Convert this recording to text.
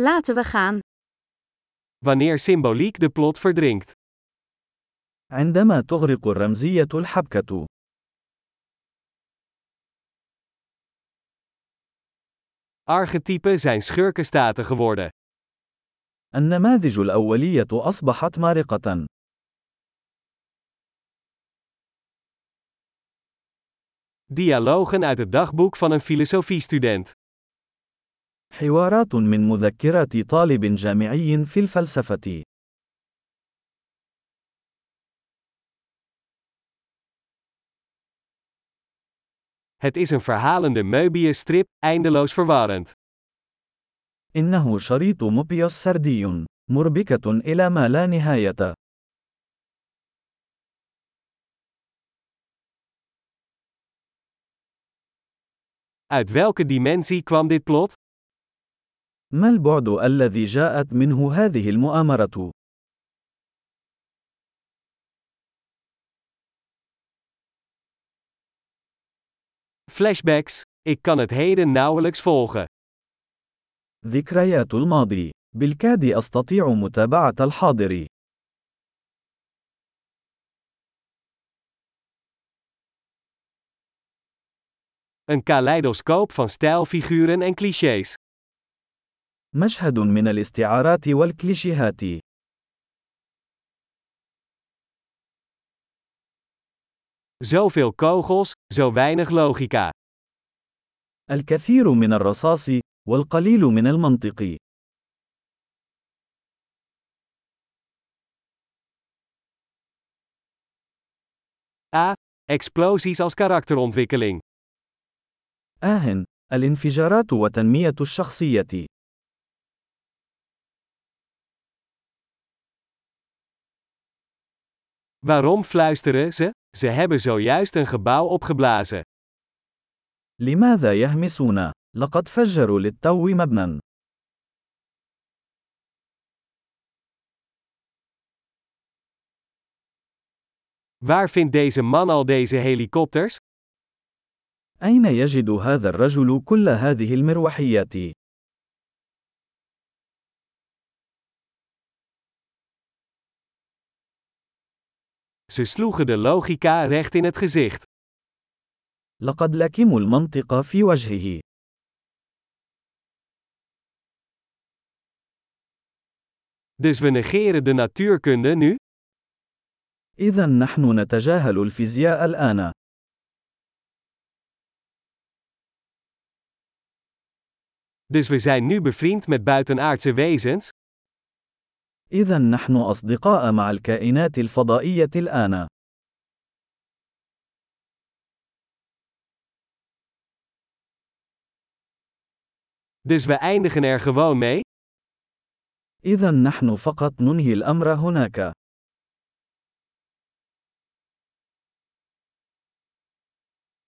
Laten we gaan. Wanneer symboliek de plot verdrinkt. عندما تغرق الرمزية الحبكة. Archetypen zijn schurkenstaten geworden. النماذج الأولية أصبحت مارقة. Dialogen uit het dagboek van een filosofiestudent. حوارات من مذكرات طالب جامعي في الفلسفة. Het is een verhalende Möbius-strip, eindeloos verwarrend. إنه شريط موبيوس سردي، مربكة إلى ما لا نهاية. Uit welke dimensie kwam dit plot? ما البعد الذي جاءت منه هذه المؤامرة؟ Flashbacks. Ik kan het heden nauwelijks volgen. ذكريات الماضي. بالكاد أستطيع متابعة الحاضر. Een kaleidoscoop van stijlfiguren en clichés. مشهد من الاستعارات والكليشيهات. Zoveel kogels, zo weinig logica. الكثير من الرصاص، والقليل من المنطق. A. Explosies als karakterontwikkeling. آه، الانفجارات وتنمية الشخصية. Waarom fluisteren ze? Ze hebben zojuist een gebouw opgeblazen. لماذا يهمسون؟ لقد فجروا للتو مبنى. Waar vindt deze man al deze helikopters? أين يجد هذا الرجل كل هذه المروحيات؟ Ze sloegen de logica recht in het gezicht. لقد لكموا المنطق في وجهه. Dus we negeren de natuurkunde nu? إذا نحن نتجاهل الفيزياء الآن. Dus we zijn nu bevriend met buitenaardse wezens? إذا نحن أصدقاء مع الكائنات الفضائية الآن. Dus we eindigen er gewoon mee? إذا نحن فقط ننهي الأمر هناك.